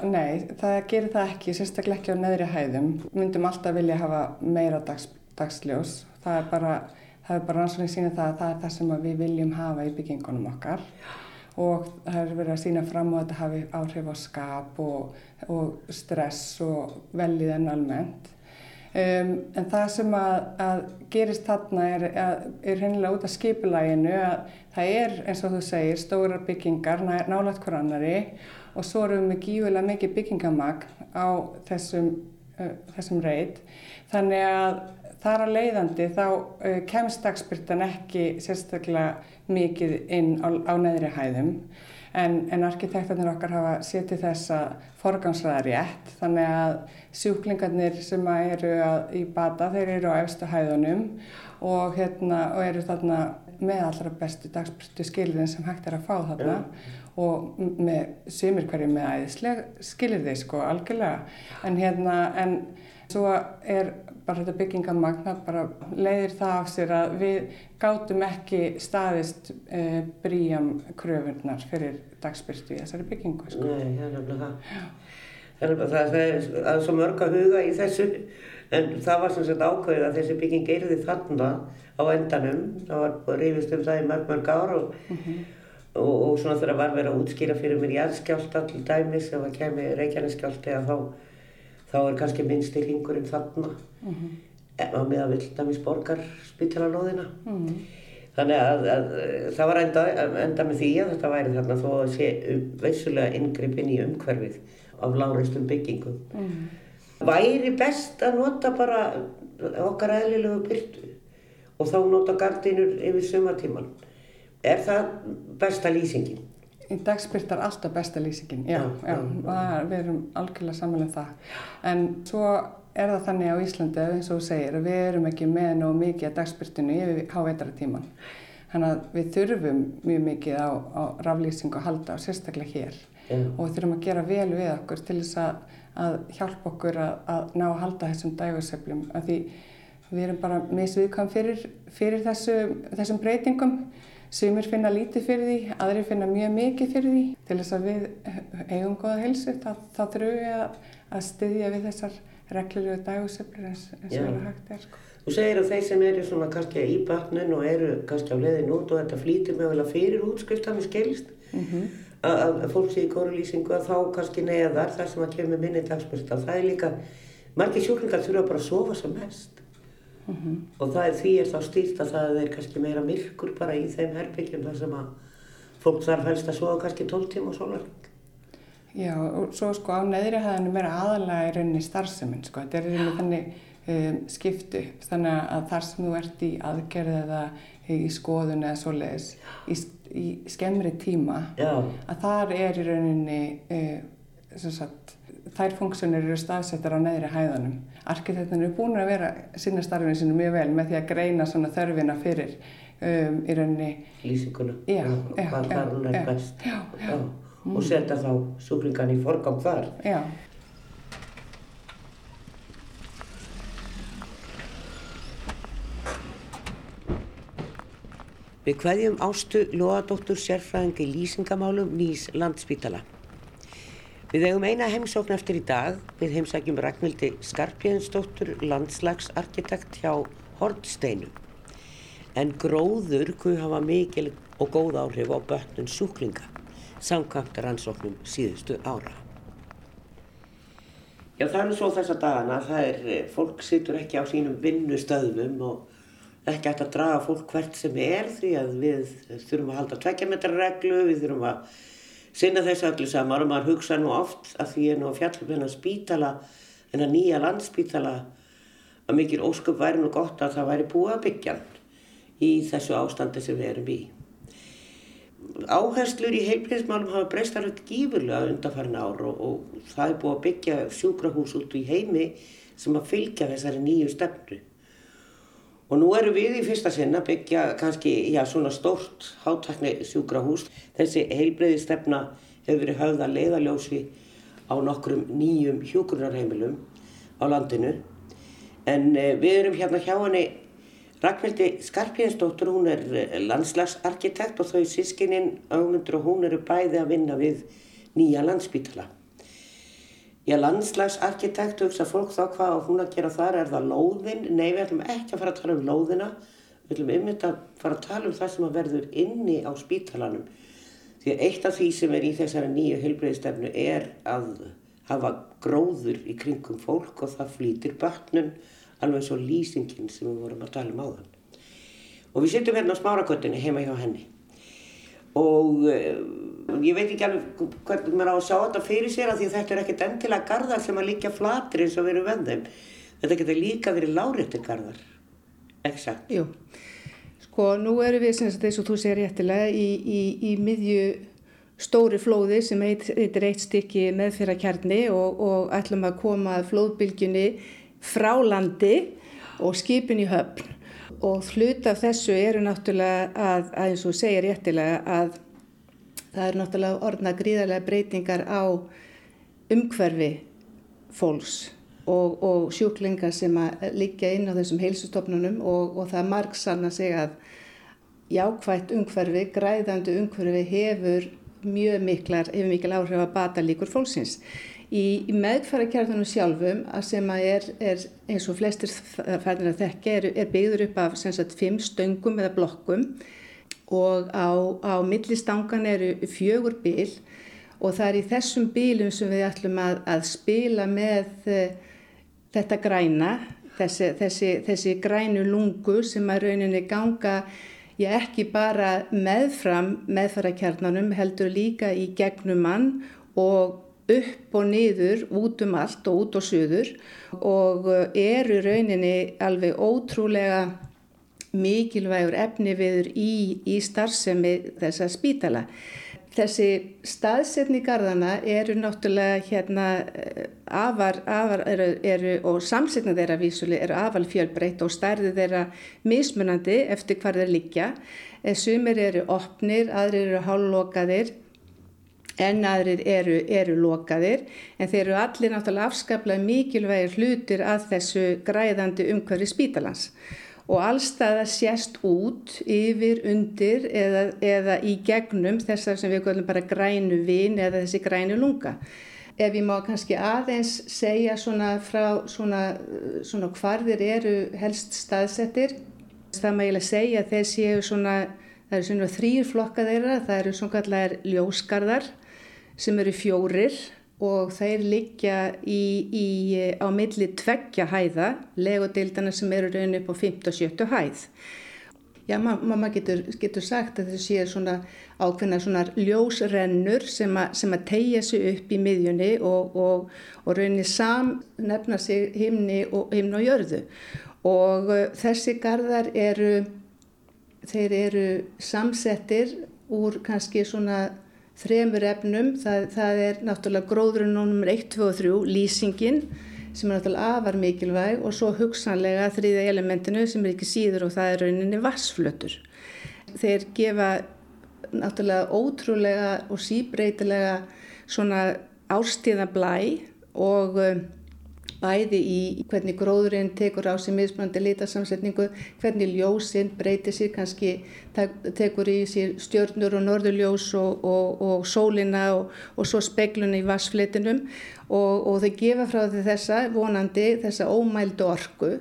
Nei, það gerir það ekki, sérstaklega ekki á neðri hæðum. Myndum alltaf vilja hafa meira dags, dagsljós. Það er bara, það er bara rannsóknir sína það að það er það sem við viljum hafa í byggingunum okkar. Og það er verið að sína fram á þetta hafi áhrif á skap og, og stress og velliðan almennt. Um, en það sem að, að gerist þarna er, að, er hennilega út af skipulæginu að það er eins og þú segir stórar byggingar ná- nálægt hver annari og svo erum við með gífulega mikið byggingamagn á þessum, uh, þessum reit. Þannig að þar að leiðandi þá uh, kemst dagspyrtan ekki sérstaklega mikið inn á, á neðri hæðum en, en arkitektarnir okkar hafa setið þess að forgangsraða rétt. Þannig að sjúklingarnir sem eru að, í bata þeir eru á efstu hæðunum og, hérna, og eru þarna með allra bestu dagspyrtu skilirinn sem hægt er að fá þarna. Og m- með sumir hverju með æðisleg skilirði sko algjörlega. En hérna en svo er bara þetta byggingamagn það bara leiðir það af sér að við gátum ekki staðist e, bríjam kröfunnar fyrir dagspyrtu í þessari byggingu sko. Nei, það er nefnilega það Þannig að það er, það er svo mörg að huga í þessu en það var sem sagt ákveðið að þessi bygging erði þarna á endanum. Það var reyfist um það í mörg mörg ár og, mm -hmm. og, og svona þegar var verið að útskýra fyrir mér jæðskjált allir dæmis ef það kemi reykjarniskjált eða þá, þá er kannski minnst í hringurinn þarna mm -hmm. á meða vildamis borgar spítalalóðina. Mm -hmm. Þannig að, að, að það var enda, enda með því að þetta væri þarna þó að sé um, veisulega yngrippin í umhverfið af lágreistum byggingum. Mm. Væri best að nota bara okkar eðlilegu byrtu og þá nota gardinur yfir sumatíman. Er það besta lýsingin? Í dagsbyrtar alltaf besta lýsingin, já, já, já, við erum algjörlega samanlega um það. En svo er það þannig á Íslandi, eins og þú segir, að við erum ekki með ná mikið að dagsbyrtinu yfir háveitaratíman. Þannig að við þurfum mjög mikið á, á raflýsingu að halda og sérstaklega hér mm. og við þurfum að gera vel við okkur til þess að, að hjálpa okkur að, að ná að halda þessum dægurseflum af því við erum bara misviðkvæm fyrir, fyrir þessu, þessum breytingum sumir finna lítið fyrir því, aðri finna mjög mikið fyrir því. Til þess að við eigum goða helsu þá, þurfum við að, að styðja við þessar reglulegu dægurseflur eins, og verður hægt er sko. Þú segir að þeir sem eru svona kannski í batnun og eru kannski á leðin út og þetta flýtir mögulega fyrir útskrift af því skilst? Mm -hmm að fólk sé í kórulýsingu að þá kannski neðar þar sem að kemur minni dagsbyrsta. Það er líka, margir sjúklingar þurfa bara að sofa sem mest mm -hmm. og það er því er þá stýrt að það er kannski meira myrkur bara í þeim herbyggjum þar sem að fólk þarf helst að sofa kannski 12 tíma og sólarling. Já og svo sko á neðri hæðinu meira aðalega í rauninni starfseminn sko, þetta er rauninni þannig um, skiptu þannig að þar sem þú ert í aðgerð eða í skoðun eða svoleiðis í í skemmri tíma Já. að þar er í rauninni uh, sagt, þær funksjónir eru staðsettar á neðri hæðanum. Arkitekturinn eru búin að vera sína starfinu sinu mjög vel með því að greina svona þörfina fyrir um, í rauninni lýsinguna og hvað þar hún er best og setja þá súklingan í forgang þar. Já. Við hvaðjum ástu loðadóttur sérfræðingi lýsingamálum nýs landspítala. Við eigum eina heimsókn eftir í dag. Við heimsækjum Ragnhildi Skarpjæðinsdóttur, landslagsarkitekt hjá Hortsteinu. En gróður kuð hafa mikil og góð áhrif á börnun súklinga, samkvæmt rannsóknum síðustu ára. Já það er svo þessa dagana, það er, eh, fólk situr ekki á sínum vinnustöðum og ekki hægt að draga fólk hvert sem er því að við þurfum að halda tvekkjametrarreglu, við þurfum að sinna þessu öllu saman og maður hugsa nú oft að því er nú að fjallum hennar spítala, hennar nýja landspítala að mikil ósköp væri nú gott að það væri búið að byggja í þessu ástandi sem við erum í. Áherslur í heilbríðismálum hafa breystar öll gífurlega undanfærin ár og, og það er búið að byggja sjúkrahús út í heimi sem að fylgja þessari nýju stefnu. Og nú erum við í fyrsta sinna byggja kannski, já, svona stórt hátækni sjúkrahús. Þessi heilbreyði stefna hefur verið höfða leiðaljósi á nokkrum nýjum hjókunarheimilum á landinu. En eh, við erum hérna hjá henni Ragnhildi Skarpjænsdóttur, hún er eh, landslagsarkitekt og þau sískininn ámundur og hún eru bæði að vinna við nýja landsbítala. Já, landslagsarkitekt hugsa fólk þá hvað á hún að gera þar, er það lóðin? Nei, við ætlum ekki að fara að tala um lóðina, við ætlum einmitt að fara að tala um það sem að verður inni á spítalanum. Því að eitt af því sem er í þessari nýju heilbreyðstefnu er að hafa gróður í kringum fólk og það flýtir börnun, alveg svo lýsingin sem við vorum að tala um áðan. Og við sittum hérna á smáraköttinni heima hjá henni og uh, ég veit ekki alveg hvernig maður á að sjá þetta fyrir sér að því þetta er ekkert endilega gardar sem að líka flatir eins og veru venðum. Þetta getur líka verið láréttir gardar. Exakt. Jú. Sko nú eru við sem þess að þú segir réttilega í, í, í miðju stóri flóði sem heitir eitt stykki meðfyrrakjarni og, og ætlum að koma flóðbylgjunni frá landi og skipin í höfn og hlut af þessu eru náttúrulega að, að eins og segja réttilega að það eru náttúrulega orðna gríðarlega breytingar á umhverfi fólks og, og sjúklingar sem að liggja inn á þessum heilsustofnunum og, og það marg sann að segja að jákvægt umhverfi, græðandi umhverfi hefur mjög miklar, hefur mikil áhrif að bata líkur fólksins. Í, í meðfærakjarnanum sjálfum að sem að er, er eins og flestir færðin að þekka er, er byggður upp af sagt, fimm stöngum eða blokkum og á, á millistangan eru fjögur bíl og það er í þessum bílum sem við ætlum að, að spila með uh, þetta græna, þessi, þessi, þessi grænu lungu sem að rauninni ganga Já, ekki bara meðfram meðfærakjarnanum heldur líka í gegnum mann og upp og niður út um allt og út og suður og eh, eru rauninni alveg ótrúlega mikilvægur efni viður í, í starfsemi þessa spítala. Þessi staðsetni garðana eru náttúrulega hérna eh, afar, afar eru, eru og samsetna þeirra vísuli eru afal fjölbreytt og stærði þeirra mismunandi eftir hvar þeir liggja. Eh, sumir eru opnir, aðrir eru hálflokaðir en aðrir eru, eru lokaðir en þeir eru allir náttúrulega afskaplega mikilvægir hlutir að þessu græðandi umhverfi spítalans og allstaða sést út yfir, undir eða, eða í gegnum þessar sem við kallum bara grænu vin eða þessi grænu lunga. Ef ég má kannski aðeins segja svona frá svona, svona hvar þeir eru helst staðsettir, það má ég lega segja að þeir séu svona, það eru svona þrýr flokka þeirra, það eru svona kallar ljóskarðar sem eru fjórir og þeir liggja í, í, á milli tveggja hæða, legodildana sem eru raun upp á 5. og 7. hæð. Já, mamma getur, getur sagt að þessi er svona ákveðna svona ljósrennur sem, a, sem að tegja sig upp í miðjunni og, og, og rauninni sam nefna sig himni og, himni og jörðu. Og uh, þessi gardar eru, þeir eru samsettir úr kannski svona þremur efnum, það, það er náttúrulega gróðurinn nr. 1, 2 og 3, lýsingin sem er náttúrulega afar mikilvæg og svo hugsanlega þrýða elementinu sem er ekki síður og það er rauninni vassflötur. Þeir gefa náttúrulega ótrúlega og síbreytilega svona árstíða blæ og bæði í hvernig gróðurinn tekur á sig mismunandi lítasamsetningu, hvernig ljósinn breytir sér, kannski tekur í sér stjörnur og norðurljós og, og, og sólina og, og svo speglunni í vassflitinum og þau gefa frá því þessa vonandi þessa ómældu orku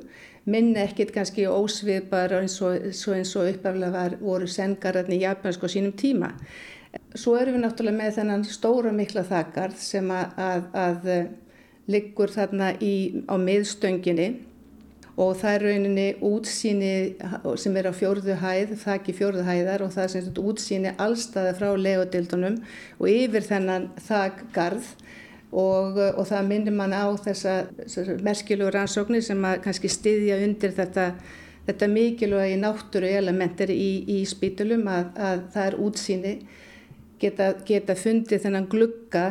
minna ekkit kannski ósviðbar eins og, eins og uppaflega var, voru sengararni í japansku á sínum tíma. Svo erum við náttúrulega með þennan stóra mikla þakkard sem að, að, að liggur þarna í, á miðstönginni og það er rauninni útsýni sem er á fjórðu hæð, þakki fjórðu hæðar og það er sem sagt útsýni allstaða frá legodildunum og yfir þennan þakgarð og, og það minnir mann á þessa, þessa merkjulegu rannsóknir sem að kannski styðja undir þetta, þetta mikilvægi náttúru elementir í, í spítulum að, að það er útsýni geta, geta fundið þennan glugga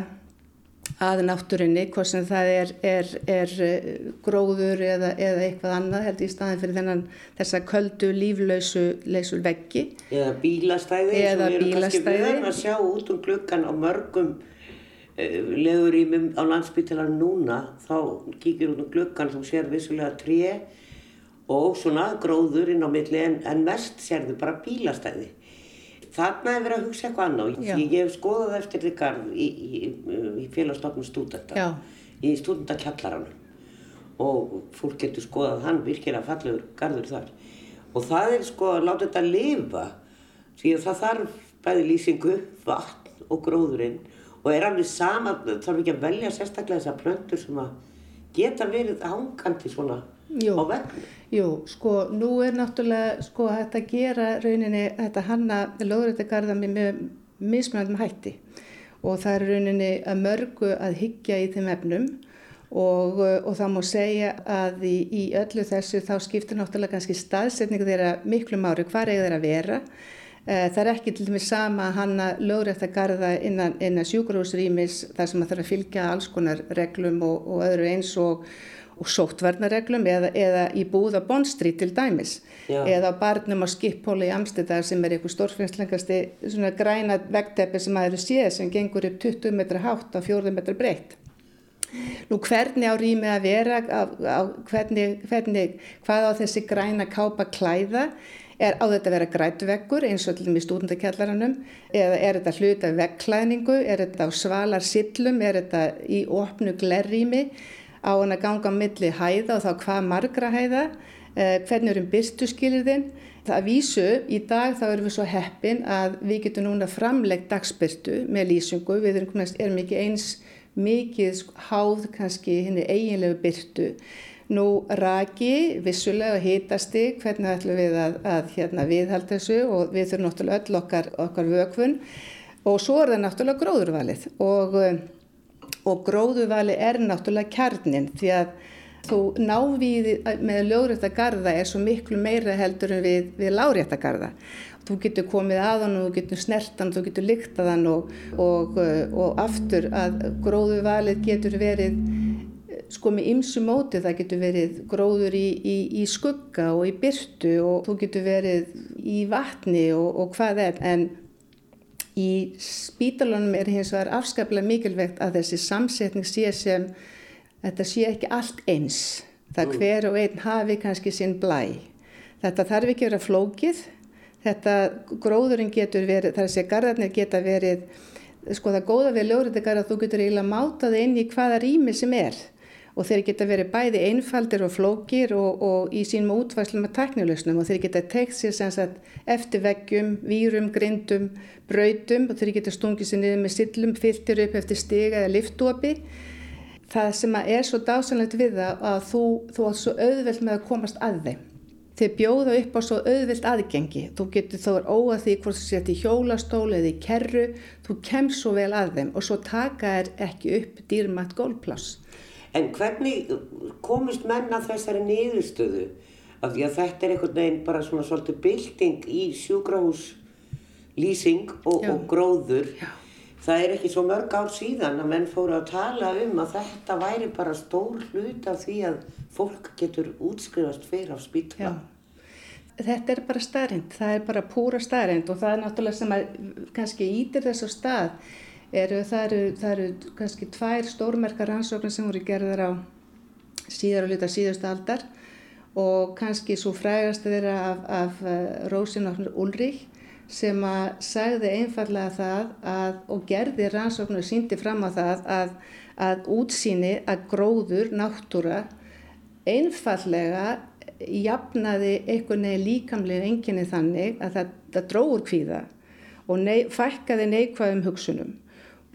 að náttúrunni, hvort sem það er, er, er eh, gróður eða, eða eitthvað annað held í staðin fyrir þennan þessa köldu líflausu veggi. Eða bílastæði eða sem við erum kannski verðan að sjá út um glukkan á mörgum uh, leðurýmum á landsbyttilar núna þá kíkir út um glukkan sem sér vissulega tré og svona gróður inn á milli en, en mest sérðu bara bílastæði. Þarna er verið að hugsa eitthvað annað. Ég hef skoðað eftir því garð í, í, í félagstofnum stúdenta, í stúdentakjallaranum og fólk getur skoðað hann virkilega fallegur garður þar. Og það er sko að láta þetta lifa því að það þarf bæði lýsingu, vatn og gróðurinn og er alveg sama, þarf ekki að velja sérstaklega þessar plöntur sem að geta verið hangandi svona Jú. á vegnu. Jú, sko, nú er náttúrulega, sko, þetta gera rauninni, þetta hanna lögrættagarða með mismunandum hætti og það er rauninni að mörgu að hyggja í þeim efnum og, og það má segja að í, í öllu þessu þá skiptir náttúrulega kannski staðsetningu þeirra miklu mári hvar eiga þeirra að vera. Eh, það er ekki til dæmis sama að hanna lögrættagarða innan, innan sjúkurhúsrýmis þar sem það þarf að fylgja alls konar reglum og, og öðru eins og og sóttvarnareglum eða, eða í búða Bondstríð til dæmis. Já. eða barnum á skippóli í Amstedar sem er einhver stórfinnslengasti svona græna vegteppi sem aðeins séð sem gengur upp 20 metra hátt á 4 metra breytt Nú hvernig á rými að vera, á, á, hvernig, hvernig, hvað á þessi græna kápa klæða, er á þetta að vera grætveggur eins og til dæmis stúdendakjallaranum eða er þetta hlut af vekklæningu, er þetta á svalar sillum, er þetta í opnu glerrými, á hann að ganga milli hæða og þá hvað margra hæða, eh, hvernig erum byrstu skilirðinn. Það að vísu í dag þá erum við svo heppin að við getum núna framleggt dagsbyrtu með lýsingu, við erum, erum ekki eins mikið háð kannski henni eiginlegu byrtu. Nú raki, vissulega hitasti, hvernig ætlum við að, að hérna, viðhalda þessu og við þurfum náttúrulega öll okkar, okkar vökvun og svo er það náttúrulega gróðurvalið og, og gróðurvalið er náttúrulega kjarnin því að þú návíði með lögréttagarða er svo miklu meira heldur en við, við láréttagarða. Þú getur komið að hann og þú getur snertan, þú getur lyktað hann og, og, og aftur að gróðurvalið getur verið sko með ymsu móti það getur verið gróður í, í, í skugga og í byrtu og þú getur verið í vatni og, og hvað er en í spítalunum er hins vegar afskaplega mikilvægt að þessi samsetning sé sem þetta sé ekki allt eins. Það mm. hver og einn hafi kannski sinn blæ. Þetta þarf ekki að vera flókið. Þetta gróðurinn getur verið þar að segja gardarnir geta verið sko það góða við ljóriðegar að þú getur eiginlega mátað inn í hvaða rými sem er og þeir geta verið bæði einfaldir og flókir og, og í sínum útvæðslum að teknilegsnum og þeir geta teikt sér sagt eftir veggjum, vírum, grindum, brautum og þeir geta stungið sér niður með sillum, fylltir upp eftir stiga eða liftopi. Það sem er svo dásanlegt við það að þú, þú átt svo auðvelt með að komast að þeim. Þeir bjóða upp á svo auðvilt aðgengi. Þú getur þá er óað því hvort þú sett í hjólastóli eða í kerru, þú kemst svo vel að þeim og svo taka er ekki upp dýrmætt gólpláss. En hvernig komist menn að þessari niðurstöðu? Af því að þetta er einhvern veginn bara svona svolítið bylting í sjúgráðslýsing og, og gróður. Já. Það er ekki svo mörg ár síðan að menn fóru að tala um að þetta væri bara stór hlut af því að fólk getur útskrifast fyrir á spítla. Þetta er bara staðrind, það er bara púra staðrind og það er náttúrulega sem að kannski ítir þess á stað eru, það eru, það eru kannski tvær stórmerkar rannsóknir sem voru gerðar á síðar og luta síðustu aldar og kannski svo frægast þeirra af, af uh, Rósinóknur Ulrich sem að sagði einfallega það að, og gerði rannsóknir og síndi fram á það að, að útsýni að gróður, náttúra einfallega jafnaði einhvern veginn líkamlega enginni þannig að það, það dróður kvíða og nei, fækkaði neikvæðum hugsunum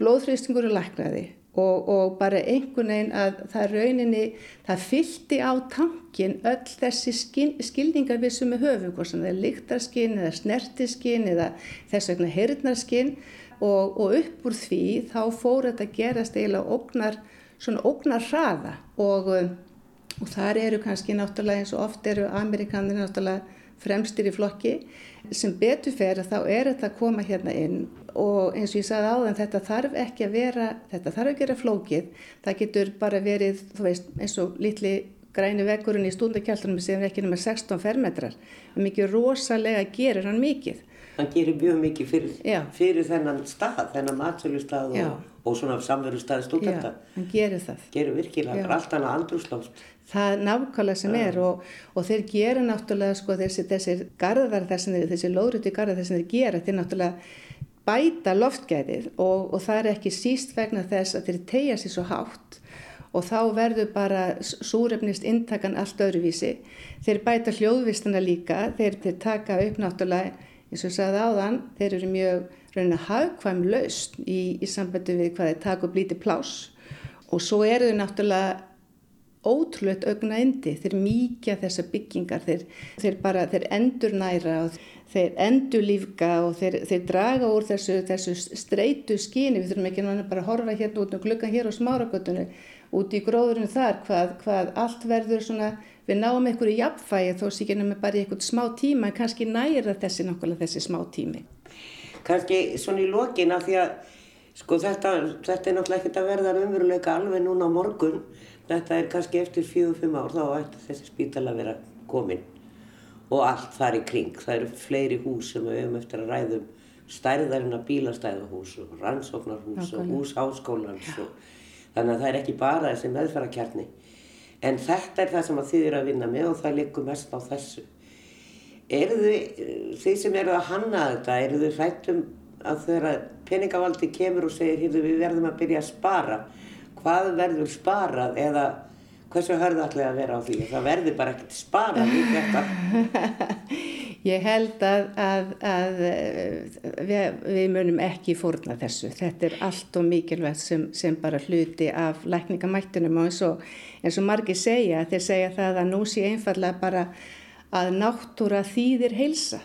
blóðþrýstingur er læknaði og, og bara einhvern veginn að það rauninni, það fyldi á tankin öll þessi skil, skilningar við sem við höfum, hvort sem það er líktarskinn eða snertiskinn eða þess vegna heyrðnarskinn og, og upp úr því þá fór þetta gerast eiginlega ógnar, svona ógnar hraða og, og þar eru kannski náttúrulega eins og oft eru amerikanir náttúrulega fremstir í flokki. Sem betur fer að þá er þetta að koma hérna inn. Og eins og ég sagði áðan þetta þarf ekki að vera, þetta þarf ekki að vera flókið, það getur bara verið þú veist eins og litli græni vekkurinn í stúndakjaldunum sem er ekki nema 16 fermetrar, mikið rosalega gerir hann mikið. Hann gerir mjög mikið fyrir, fyrir þennan stað, þennan matsölustad og, og svona samveru staði stúdenda. Já, hann gerir það. Gerir virkilega, allt annað andrúslást það er nákvæmlega sem er og, og þeir gera náttúrulega sko þessi, þessir garðar þessi, þessi lóðruti garðar þessi þeir gera þeir náttúrulega bæta loftgæðið og, og það er ekki síst vegna þess að þeir tegja sér svo hátt og þá verður bara súrefnist intakan allt öðruvísi. Þeir bæta hljóðvistana líka, þeir, þeir taka upp náttúrulega, eins og ég sagði áðan, þeir eru mjög raunin að hafkvæm laust í, í sambandi við hvað þeir taka upp lítið plás og svo eru þau náttúrulega ótrúlega augna endi, þeir mýkja þessa byggingar, þeir, þeir bara, þeir endur næra og þeir endur lífga og þeir, þeir draga úr þessu, þessu streitu skíni, við þurfum ekki bara að horfa hérna út og glukka hér á smáragötunni, út í gróðurinn þar, hvað, hvað allt verður svona, við náum einhverju jafnfægi þó síkjum við bara í einhvern smá tíma, en kannski næra þessi nákvæmlega þessi smá tími. Kannski svona í lokin af því að sko þetta, þetta er náttúrulega ekkert að verða umveruleika alveg núna á morgun, þetta er kannski eftir fjögum-fimm ár þá ætti þessi spítal að vera komin og allt þar í kring. Það eru fleiri hús sem við höfum eftir að ræðum stærðarinn að bílastæðahús og rannsóknarhús og hús áskólans og Þannig að það er ekki bara þessi meðferðarkjarni. En þetta er það sem þið eru að vinna með og það liggur mest á þessu. Eru þið, þið sem eru að hanna þetta, eru þið hrættum að þegar peningavaldi kemur og segir hérna við verðum að byrja að spara, hvað verður sparað eða hversu hörðu ætlaði að vera á því? Það verður bara ekkert sparað í þetta. Ég held að, að, að við, við munum ekki fórna þessu. Þetta er allt og mikilvægt sem, sem bara hluti af lækningamættunum og eins og, og margir segja, þeir segja það að nú sé einfallega bara að náttúra þýðir heilsa.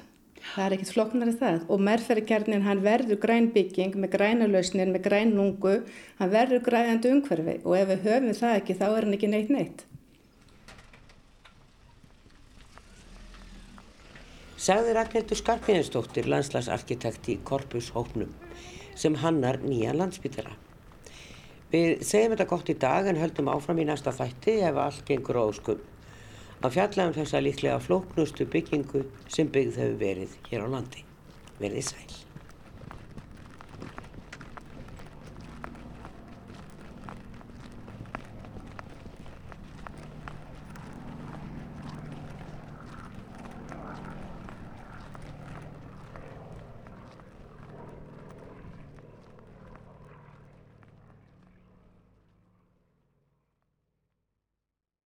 Það er ekkert flokknar í það og merferðarkernin hann verður græn bygging með græna lausnir, með græn lungu, hann verður græðandi umhverfi og ef við höfum það ekki þá er hann ekki neitt neitt. Sagði Ragnhildur Skarpíðinsdóttir, landslagsarkitekt í Korpus Hópnum, sem hannar nýja landsbytjara. Við segjum þetta gott í dag en höldum áfram í næsta þætti ef allt gengur óskum. Að fjalla um þessa líklega flóknustu byggingu sem byggð hefur verið hér á landi. Verðið sæl.